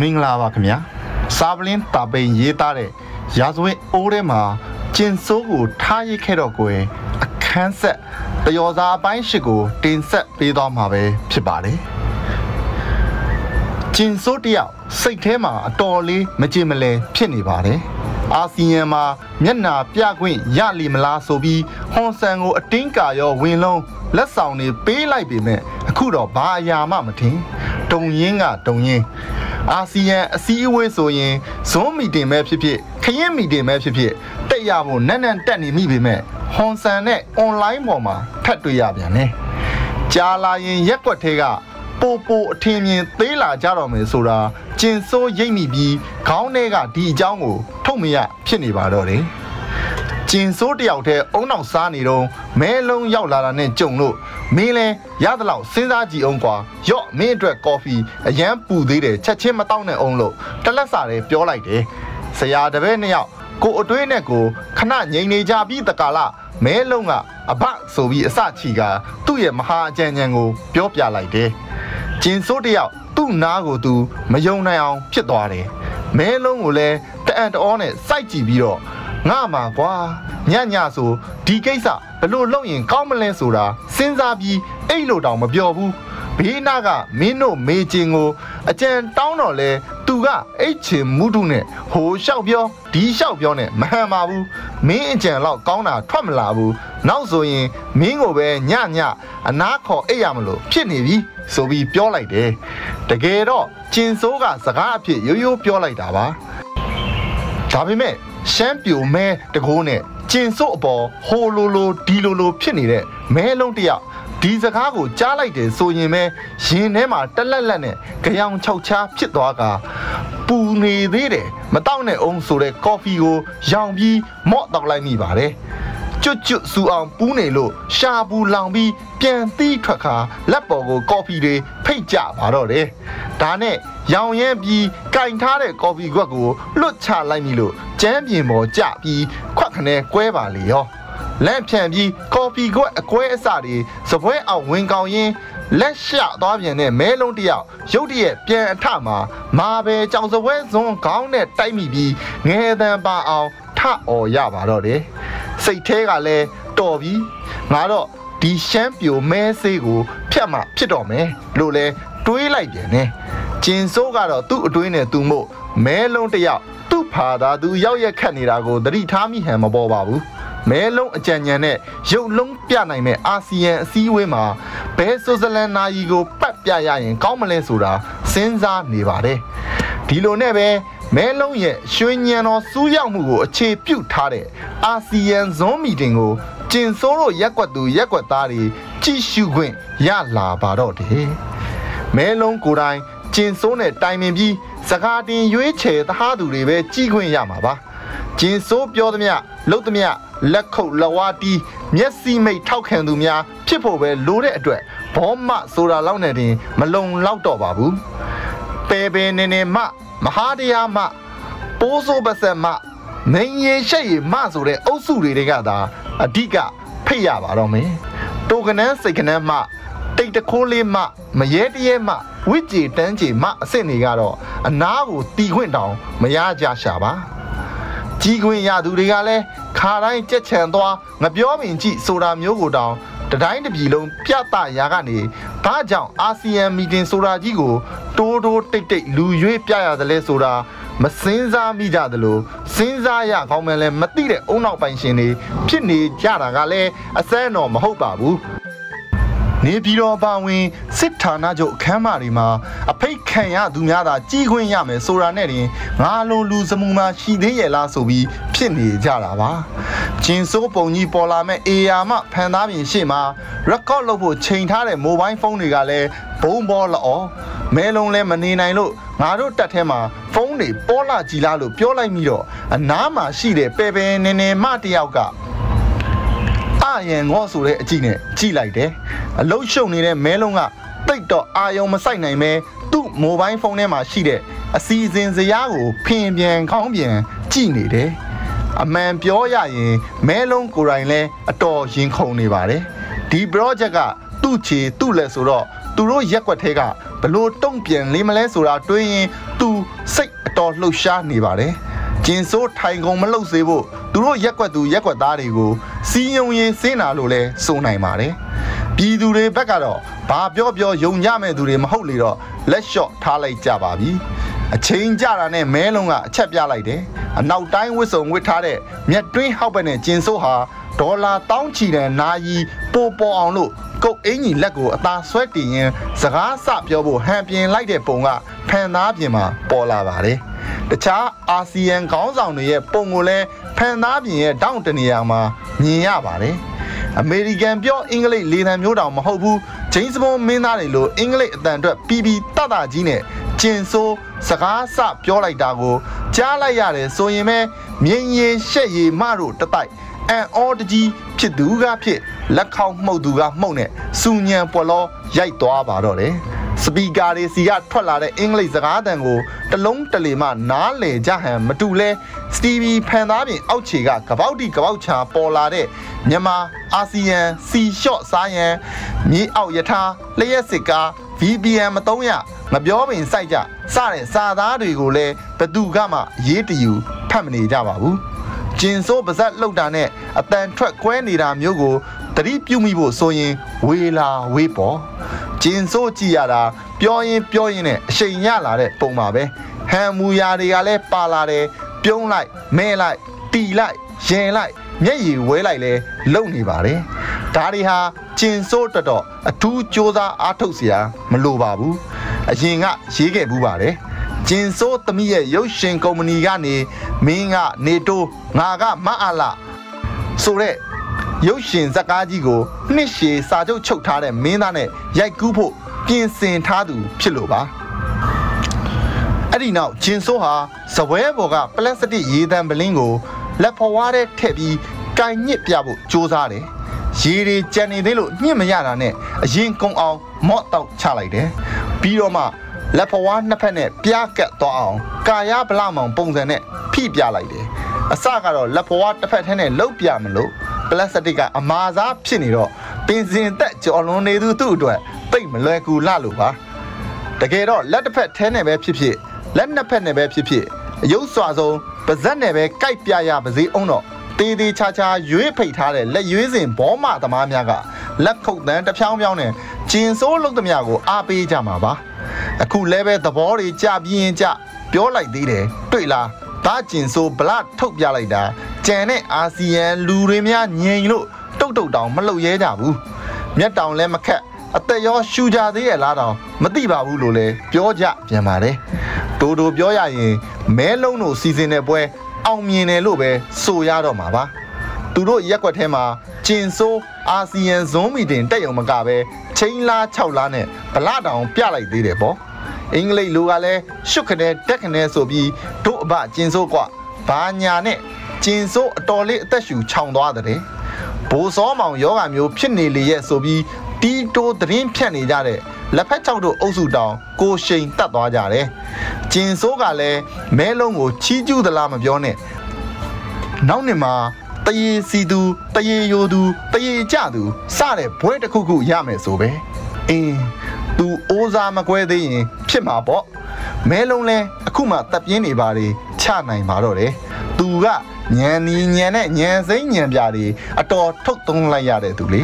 မင်္ဂလာပါခင်ဗျာစာပလင်းတာပိန်ရေးသားတဲ့ရာဇဝတ်အိုးထဲမှာကျင်စိုးကိုထားရိတ်ခဲ့တော့ကိုယ်အခန်းဆက်တယောစာအပိုင်းရှိကိုတင်ဆက်ပေးသွားမှာပဲဖြစ်ပါတယ်ကျင်စိုးတယောက်စိတ်ထဲမှာအတော်လေးမကြင်မလဲဖြစ်နေပါတယ်အာဆီယံမှာမျက်နာပြခွင့်ရလီမလားဆိုပြီးဟွန်ဆန်ကို အတင်းကာရောဝင်လုံးလက်ဆောင်တွေပေးလိုက်ပေမဲ့အခုတော့ဘာအရာမှမထင်တုံရင်းကတုံရင်း အာဆီယံအစည်းအဝေးဆိုရင်ဇွန်မီတင်ပဲဖြစ်ဖြစ်ခရင်မီတင်ပဲဖြစ်ဖြစ်တက်ရဖို့နက်နက်တက်နေမိပေမဲ့ဟွန်ဆန်နဲ့အွန်လိုင်းပေါ်မှာထပ်တွေ့ရပြန်တယ်ကြာလာရင်ရက်ွက်သေးကပိုပိုအထင်မြင်သေးလာကြတော့မယ်ဆိုတာကျင်စိုးရိပ်မိပြီးခေါင်းထဲကဒီအကြောင်းကိုထုတ်မရဖြစ်နေပါတော့တယ် ကျင်စိုးတယောက်တည်းအုံနောက်စားနေတော့မဲလုံးရောက်လာတာနဲ့ကြုံလို့မင်းလဲရသလောက်စဉ်းစားကြည့်အောင်ကွာရော့မင်းအတွက်ကော်ဖီအရန်ပူသေးတယ်ချက်ချင်းမတောက်နဲ့အောင်လို့တလက်စာတွေပြောလိုက်တယ်ဆရာတပည့်နှစ်ယောက်ကိုအတွေးနဲ့ကိုခဏငြိမ်နေကြပြီးတကာလမဲလုံးကအဘဆိုပြီးအစချီကသူ့ရဲ့မဟာအကြံဉာဏ်ကိုပြောပြလိုက်တယ်ကျင်စိုးတယောက်သူ့နားကိုသူမယုံနိုင်အောင်ဖြစ်သွားတယ်မဲလုံးကိုလည်းတအံ့တအောနဲ့စိုက်ကြည့်ပြီးတော့ ငါမှာကွာညညဆိုဒီကိစ္စဘလို့လုပ်ရင်ကောင်းမလဲဆိုတာစဉ်းစားပြီးအဲ့လိုတောင်မပြောဘူးဘေးနာကမင်းတို့မေချင်ကိုအကြံတောင်းတော့လဲသူကအိတ်ချင်မူးတုနဲ့ဟိုလျှောက်ပြောဒီလျှောက်ပြောနဲ့မဟန်ပါဘူးမင်းအကြံတော့ကောင်းတာထွက်မလာဘူးနောက်ဆိုရင်မင်းကိုပဲညညအနားခေါ်အိတ်ရမလို့ဖြစ်နေပြီဆိုပြီးပြောလိုက်တယ်တကယ်တော့ကျင်စိုးကစကားအဖြစ်ရိုးရိုးပြောလိုက်တာပါဒါပေမဲ့ ရှမ်းပြိုမဲတကိုးနဲ့ကျင်စိုးအပေါ်ဟိုလိုလိုဒီလိုလိုဖြစ်နေတဲ့မဲလုံးတယောက်ဒီစကားကိုကြားလိုက်တယ်ဆိုရင်ပဲရင်ထဲမှာတက်လက်လက်နဲ့ကြောင်ချောက်ချားဖြစ်သွားကပူနေသေးတယ်မတောက်နဲ့အောင်ဆိုတဲ့ကော်ဖီကိုရောင်ပြီးမော့တောက်လိုက်မိပါတယ်ကျွတ်ကျွတ်စူအောင်ပူးနေလို့ရှာပူလောင်ပြီးပြန်သီးထွက်ခါလက်ပေါ်ကိုကော်ဖီတွေဖိတ်ကြပါတော့တယ် ဒါနဲ့ရောင်ရဲပြီးကင်ထားတဲ့ကော်ဖီခွက်ကိုလွတ်ချလိုက်ပြီလို့ကျမ်းပြင်ပေါ်ကျပြီးခွက်ခနဲကွဲပါလေရောလက်ဖြန့်ပြီးကော်ဖီခွက်အကွဲအစတွေစပွဲအောင်ဝင်ကောင်းရင်လက်ရှသွားပြန်တဲ့မဲလုံးတယောက်ရုတ်တရက်ပြန်အထမှာမာပဲကြောင်စပွဲစွန်းခေါင်းနဲ့တိုက်မိပြီးငယ်တန်ပါအောင်ထအော်ရပါတော့တယ်စိတ်แท้ကလည်းတော်ပြီငါတော့ဒီရှမ်းပြိုမဲဆေးကိုဖြတ်မှဖြစ်တော့မယ်လို့လဲ တွေးလိုက်ပြန်နေကျင်စိုးကတော့သူ့အတွင်းနဲ့သူ့မို့မဲလုံးတယောက်သူ့ဖာသာသူရောက်ရက်ခတ်နေတာကိုသတိထားမိဟန်မပေါ်ပါဘူးမဲလုံးအကြံဉာဏ်နဲ့ရုပ်လုံးပြနိုင်မဲ့အာဆီယံအစည်းအဝေးမှာဘယ်ဆွစ်ဇာလန်နာယီကိုပတ်ပြရရင်ကောင်းမလဲဆိုတာစဉ်းစားနေပါတယ်ဒီလိုနဲ့ပဲမဲလုံးရဲ့ရွှေညံတော်စူးရောက်မှုကိုအခြေပြုထားတဲ့အာဆီယံဇွန်မီတင်ကိုကျင်စိုးတို့ရက်ွက်သူရက်ွက်သားတွေကြည့်ရှုခွင့်ရလာပါတော့တယ် မဲလုံးကိုယ်တိုင်ကျင်စိုးနဲ့တိုင်ပင်ပြီးစကားတင်ရွေးချယ်သဟာသူတွေပဲကြည်ခွင့်ရမှာပါကျင်စိုးပြောသမျှလှုပ်သမျှလက်ခုပ်လဝါတီးမျက်စိမိတ်ထောက်ခံသူများဖြစ်ဖို့ပဲလိုတဲ့အတွက်ဘောမဆိုတာလောက်နဲ့တင် မလုံလောက်တော့ပါဘူးပေပေနေနေမမဟာတရားမပိုးစိုးပစက်မမင်းရင်ရှက်ရမဆိုတဲ့အုပ်စုတွေတွေကသာအဓိကဖိတ်ရပါတော့မယ်တိုကနန်းစိတ်ကနန်းမ တိတ်တခိုးလေးမမရဲတရဲမဝိကြည်တန်းကြည်မအစ်စ်တွေကတော့အနာကိုတီခွင့်တောင်မရကြရှာပါကြီးခွင့်ရသူတွေကလည်းခါတိုင်းကြက်ချံသွားငပြောပင်ကြည့်ဆိုတာမျိုးကိုတောင်တတိုင်းတပြည်လုံးပြသရာကနေဘာကြောင့်အာဆီယံမီတင်ဆိုတာကြီးကိုတိုးတိုးတိတ်တိတ်လူရွေးပြရတယ်လဲဆိုတာမစင်းစားမိကြသလိုစဉ်းစားရကောင်းမှလည်းမသိတဲ့အုံနောက်ပိုင်ရှင်တွေဖြစ်နေကြတာကလည်းအစမ်းတော့မဟုတ်ပါဘူး နေပြည်တော်ပါဝင်စစ်ဌာနချုပ်အခမ်းအနားတွေမှာအဖိတ်ခံရသူများသာကြီးခွင့်ရမယ်ဆိုတာနဲ့တင်ငါလိုလူစမှုမှာရှိသေးရဲ့လားဆိုပြီးဖြစ်နေကြတာပါဂျင်စိုးပုံကြီးပေါ်လာမဲ့အေယာမဖန်သားပြင်ရှေ့မှာ record လုပ်ဖို့ချိန်ထားတဲ့ mobile phone တွေကလည်းဘုံဘောလောမဲလုံးလဲမနေနိုင်လို့ငါတို့တက်ထဲမှာဖုန်းတွေပေါ်လာကြည်လားလို့ပြောလိုက်ပြီးတော့အနားမှာရှိတဲ့ပဲပဲနေနေမတယောက်က အာယံငေါဆိုတဲ့အကြည့်နဲ့ကြည့်လိုက်တယ်အလုတ်ရှုံနေတဲ့မဲလုံးကတိတ်တော့အာယုံမဆိုင်နိုင်ပဲသူ့မိုဘိုင်းဖုန်းထဲမှာရှိတဲ့အစီအစဉ်ဇယားကိုဖင်ပြန်ခေါင်းပြန်ကြည့်နေတယ်အမှန်ပြောရရင်မဲလုံးကိုယ်တိုင်လဲအတော်ရင်ခုန်နေပါတယ်ဒီ project ကသူ့ချေသူ့လက်ဆိုတော့သူတို့ရက်ွက်ထဲကဘလို့တုံ့ပြန်လေးမလဲဆိုတာတွေးရင်သူစိတ်အတော်လှုပ်ရှားနေပါတယ်ကျင်ဆိုးထိုင်ကုန်မလှုပ်စေဖို့သူတို့ရက်ွက်သူရက်ွက်သားတွေကို စီယုံရင်စင်းနာလို့လဲဆိုနိုင်ပါတယ်ပြည်သူတွေဘက်ကတော့ဘာပြောပြောယုံကြမဲ့သူတွေမဟုတ်လေတော့လက်လျှော့ထားလိုက်ကြပါပြီအချိန်ကြတာနဲ့မဲလုံးကအချက်ပြလိုက်တယ်အနောက်တိုင်းဝစ်စုံဝစ်ထားတဲ့မြက်တွင်းဟောက်ပဲနဲ့ကျင်ဆိုးဟာဒေါ်လာတောင်းချီတဲ့နာယီပိုပေါ်အောင်လို့ကုတ်အင်ကြီးလက်ကိုအသာဆွဲတင်ရင်စကားစပြောဖို့ဟန်ပြင်လိုက်တဲ့ပုံကဖန်သားပြင်မှာပေါ်လာပါတယ်တခြားအာဆီယံခေါင်းဆောင်တွေရဲ့ပုံကိုလည်းဖန်သားပြင်ရဲ့တောင့်တနေရာမှာ မြင်ရပါတယ်အမေရိကန်ပြောအင်္ဂလိပ်လေသံမျိုးတောင်မဟုတ်ဘူးဂျိမ်းစ်ဘွန်မင်းသားတွေလိုအင်္ဂလိပ်အတန်အတွက်ပြီးပြီးတတကြီးနဲ့ကျင်ဆိုးစကားစပြောလိုက်တာကို ကြားလိုက်ရတယ်ဆိုရင်ပဲမြင်းရင်ရှက်ရည်မတို့တတိုက်အန်အောတကြီးဖြစ်သူကဖြစ်လက်ခေါင်းမှုတ်သူကမှုတ်နဲ့စူညံပွက်လောရိုက်သွားပါတော့တယ် စပီကာတွေစီကထွက်လာတဲ့အင်္ဂလိပ်စကားသံကိုတလုံးတလေမှနားလေကြဟန်မတူလဲစတီဗီဖန်သားပြင်အောက်ခြေကကပောက်တီကပောက်ချာပေါ်လာတဲ့မြန်မာအာဆီယံစီရှော့စားရန်မြေအောက်ယထာလျှက်စစ်ကား VPN မသုံးရမပြောပင်စိုက်ကြစတဲ့စာသားတွေကိုလည်းဘသူကမှရေးတယူဖတ်မနေကြပါဘူးကျင်စိုးပါဇက်လှုပ်တာနဲ့အတန်ထွက်ကွဲနေတာမျိုးကိုတတိပြုမိဖို့ဆိုရင်ဝေလာဝေးပေါ် ဂျင်ဆိုးကြည့်ရတာပြောရင်ပြောရင်နဲ့အချိန်ရလာတဲ့ပုံပါပဲဟန်မူယာတွေကလည်းပါလာတယ်ပြုံးလိုက်မဲလိုက်တီလိုက်ရင်လိုက်မျက်ရည်ဝဲလိုက်လဲလုံနေပါတယ်ဒါတွေဟာကျင်စိုးတော်တော်အထူးစ조사အားထုတ်စရာမလိုပါဘူးအရင်ကရေးခဲ့ဘူးပါတယ်ကျင်စိုးသမီးရဲ့ရုပ်ရှင်ကုမ္ပဏီကနေမင်းကနေတိုးငါကမအားလာဆိုတဲ့ ရုပ်ရှင်ဇာတ်ကားကြီးကိုနှစ်ရှည်စာချုပ်ချုပ်ထားတဲ့မင်းသားနဲ့ရိုက်ကူးဖို့ပြင်ဆင်ထားသူဖြစ်လို့ပါအဲ့ဒီနောက်ဂျင်ဆိုးဟာဇပွဲပေါ်ကပလတ်စတစ်ရေတံပလင်းကိုလက်ဖွားဝါးတဲ့ထည့်ပြီးကင်ညစ်ပြဖို့ကြိုးစားတယ်ရေတွေကြံနေသေးလို့ညှစ်မရတာနဲ့အရင်ကုံအောင်မော့တောက်ချလိုက်တယ်ပြီးတော့မှလက်ဖွားနှစ်ဖက်နဲ့ပြားကတ်သွားအောင်ကာယဗလာမောင်ပုံစံနဲ့ဖိပြလိုက်တယ်အစကတော့လက်ဖွားတစ်ဖက်ထဲနဲ့လှုပ်ပြမလို့ ပလတ်စတစ်ကအမာစားဖြစ်နေတော့ပင်စင်သက်ကြော်လွန်နေသူသူ့အတွက်ပိတ်မလွယ်ကူလှလို့ပါတကယ်တော့လက်တစ်ဖက်ထဲနဲ့ပဲဖြစ်ဖြစ်လက်နှစ်ဖက်နဲ့ပဲဖြစ်ဖြစ်အယုတ်စွာဆုံးပါဇက်နဲ့ပဲကြိုက်ပြရပါစေအောင်တော့တေးသေးချာချာရွေးဖိတ်ထားတဲ့လက်ရွေးစင်ဘောမသမားများကလက်ခုပ်တန်းတဖြောင်းဖြောင်းနဲ့ကျင်စိုးလုတ်သမျှကိုအားပေးကြမှာပါအခုလဲပဲသဘောတွေကြပြင်းကြပြောလိုက်သေးတယ်တွေ့လားဒါကျင်စိုးဗလထုတ်ပြလိုက်တာ ကြံတဲ့အာဆီယံလူတွေများညင်လို့တုတ်တုတ်တောင်မလှုပ်ရဲကြဘူးမျက်တောင်လည်းမခက်အသက်ရောရှူကြသေးရဲ့လားတောင်မသိပါဘူးလို့လည်းပြောကြပြန်ပါတယ်တိုးတိုးပြောရရင်မဲလုံးတို့စီစဉ်တဲ့ပွဲအောင်မြင်တယ်လို့ပဲဆိုရတော့မှာပါသူတို့ရက်ွက်ထဲမှာကျင်ဆိုးအာဆီယံဇွန်မီတင်တက်ရုံမကပဲချင်းလား6လားနဲ့ဗလာတောင်ပြလိုက်သေးတယ်ပေါ့အင်္ဂလိပ်လူကလည်းရှုပ်ခနဲ့တက်ခနဲ့ဆိုပြီးတို့အဘကျင်ဆိုးกว่าဘာညာနဲ့ ကျင်ဆိုးအတော်လေးအသက်ရှူခြောင်သွားတဲ့ဘိုးစောမောင်ယောဂမျိုးဖြစ်နေလေရဲ့ဆိုပြီးတီးတိုးသတင်းဖြတ်နေကြတဲ့လက်ဖက်ချောက်တို့အုပ်စုတောင်ကိုရှိန်တက်သွားကြတယ်။ကျင်ဆိုးကလည်းမဲလုံးကိုချီးကျူးသလားမပြောနဲ့။နောက်နှစ်မှာတရေစီသူတရေယိုသူတရေကြသူစတဲ့ဘွဲတစ်ခုခုရမယ်ဆိုပဲ။အင်းသူအိုးစားမကွဲသေးရင်ဖြစ်မှာပေါ့။ မဲလုံးလဲအခုမှတပ်ပြင်းနေပါလေချနိုင်ပါတော့တယ်။သူကညံနီညံနဲ့ညံစိမ့်ညံပြတွေအတော်ထုတ်သုံးလိုက်ရတဲ့သူလေ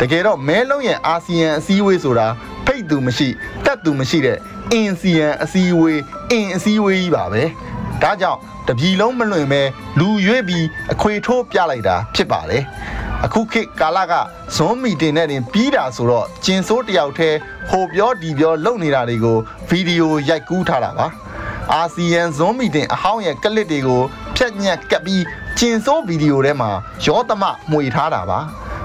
တကယ်တော့မဲလုံးရဲ့အာဆီယံအစည်းအဝေးဆိုတာဖိတ်သူမရှိတက်သူမရှိတဲ့အင်စီယံအစည်းအဝေးအင်အစည်းအဝေးကြီးပါပဲဒါကြောင့်တပြည်လုံးမလွင်ပဲလူရွေးပြီးအခွေထိုးပြလိုက်တာဖြစ်ပါတယ် အခုခေတ်ကာလကဇွန်မီတင်နဲ့တင်ပြီးတာဆိုတော့ကျင်စိုးတယောက်တည်းဟိုပြောဒီပြောလုပ်နေတာတွေကိုဗီဒီယိုရိုက်ကူးထားတာပါအာဆီယံဇွန်မီတင်အဟောင်းရဲ့ကလစ်တွေကိုဖြတ်ညက်ကပ်ပြီးကျင်စိုးဗီဒီယိုထဲမှာရောသမမှွေထားတာပါ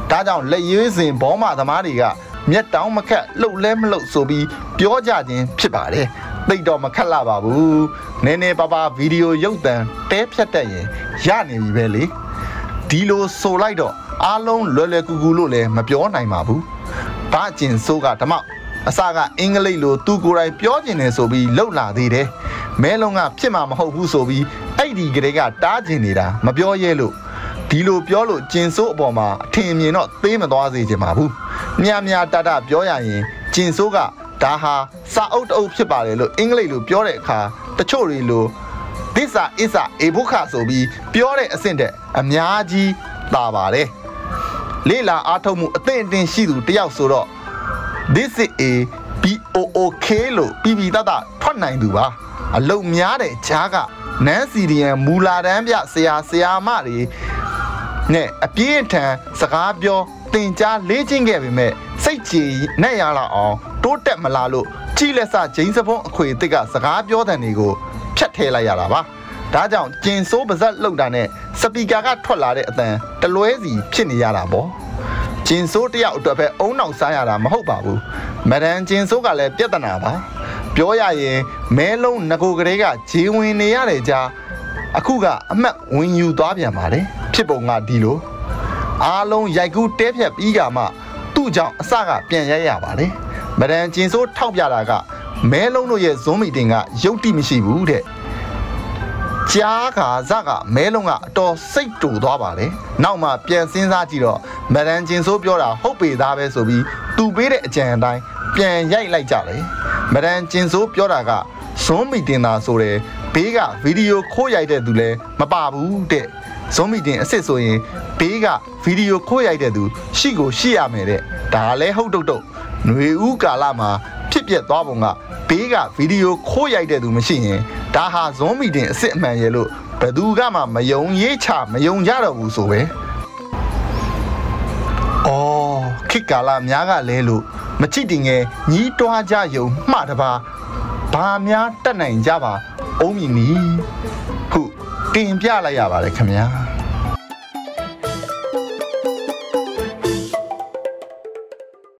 ဒါကြောင့်လက်ရွေးစင်ဘောမသမားတွေကမျက်တောင်းမခက်လှုပ်လဲမလှုပ်ဆိုပြီးပြောကြခြင်းဖြစ်ပါတယ်သိတော့မခက်လာပါဘူးနည်းနည်းပါးပါးဗီဒီယိုရုပ်သံတဲဖြတ်တတ်ရင်ရနေပြီပဲလေဒီလိုဆိုလိုက်တော့ အားလုံးလွယ်လွယ်ကူကူလို့လည်းမပြောနိုင်ပါဘူးဘာကျင်ဆိုးကဓမ္မအစကအင်္ဂလိပ်လိုသူကိုယ်တိုင်ပြောကျင်တယ်ဆိုပြီးလှုပ်လာသေးတယ်မဲလုံးကဖြစ်မှာမဟုတ်ဘူးဆိုပြီးအဲ့ဒီကလေးကတားကျင်နေတာမပြောရဲလို့ဒီလိုပြောလို့ကျင်စိုးအပေါ်မှာအထင်မြင်တော့သေးမသွားစေချင်ပါဘူးမြာမြာတတပြောရရင်ကျင်စိုးကဒါဟာစာအုပ်တအုပ်ဖြစ်ပါတယ်လို့အင်္ဂလိပ်လိုပြောတဲ့အခါတချို့တွေလိုသစ္စာအစ္စာအေဘုခဆိုပြီးပြောတဲ့အဆင့်တဲ့အများကြီးသာပါတယ် လေလာအားထုတ်မှုအသင့်အတင်ရှိသူတယောက်ဆိုတော့ this is a BOOK လို့ပြီးပြီးတတ်တာထွက်နိုင်သူပါအလုံများတဲ့ဂျားကနန်းစီဒီယန်မူလာတန်းပြဆရာဆရာမတွေနဲ့အပြင်းအထန်စကားပြောတင်ကြားလေ့ကျင့်ခဲ့ပေမဲ့စိတ်ကြည်နဲ့ရလာအောင်တိုးတက်မလာလို့ကြည်လက်စဂျိန်းစပွန်အခွေတစ်ကစကားပြောတဲ့နေကိုဖြတ်ထဲလိုက်ရတာပါ ဒါကြောင့်ကျင်ဆိုးပါဇက်လှုပ်တာနဲ့စပီကာကထွက်လာတဲ့အတန်တလွဲစီဖြစ်နေရတာပေါ့ကျင်ဆိုးတယောက်အတွက်ပဲအုံနောက်စားရတာမဟုတ်ပါဘူးမဒန်ကျင်ဆိုးကလည်းပြဿနာပါပြောရရင်မဲလုံးငကိုကလေးကဂျေဝင်နေရတဲ့ကြားအခုကအမတ်ဝင်ယူသွားပြန်ပါတယ်ဖြစ်ပုံကဒီလိုအားလုံးရိုက်ကူးတဲဖြတ်ပြီးကမှသူ့ကြောင့်အစကပြန်ရရပါတယ်မဒန်ကျင်ဆိုးထောက်ပြတာကမဲလုံးတို့ရဲ့ဇွန်မီတင်ကရုပ်တိမရှိဘူးတဲ့ ကြားခါဇကမဲလုံးကအတော်စိတ်တူသွားပါတယ်နောက်မှပြန်စဉ်းစားကြည့်တော့မဒန်ကျင်ဆိုးပြောတာဟုတ်ပေသားပဲဆိုပြီးသူပေးတဲ့အကြံအတိုင်းပြန်ရိုက်လိုက်ကြတယ်မဒန်ကျင်ဆိုးပြောတာကဇွန်မီတင်သာဆိုတယ်ဘေးကဗီဒီယိုခိုးရိုက်တဲ့သူလည်းမပါဘူးတဲ့ဇွန်မီတင်အစ်စ်ဆိုရင်ဘေးကဗီဒီယိုခိုးရိုက်တဲ့သူရှိကိုရှိရမယ်တဲ့ဒါလည်းဟုတ်တုတ်တုတ်ຫນွေဦးကာလမှာဖြစ်ပျက်သွားပုံကဘေးကဗီဒီယိုခိုးရိုက်တဲ့သူမရှိရင် ဒါဟာဇွန်မီတင်အစ်စ်အမှန်ရဲ့လို့ဘယ်သူကမှမယုံရေးချမယုံကြတော့ဘူးဆိုပဲအော်ခိကာလာများကလဲလို့မချစ်တင်ငယ်ညီးတွားကြယုံမှတပါဘာများတက်နိုင်ကြပါအုံးမြင်နီဟုတင်ပြလိုက်ရပါတယ်ခင်ဗျာ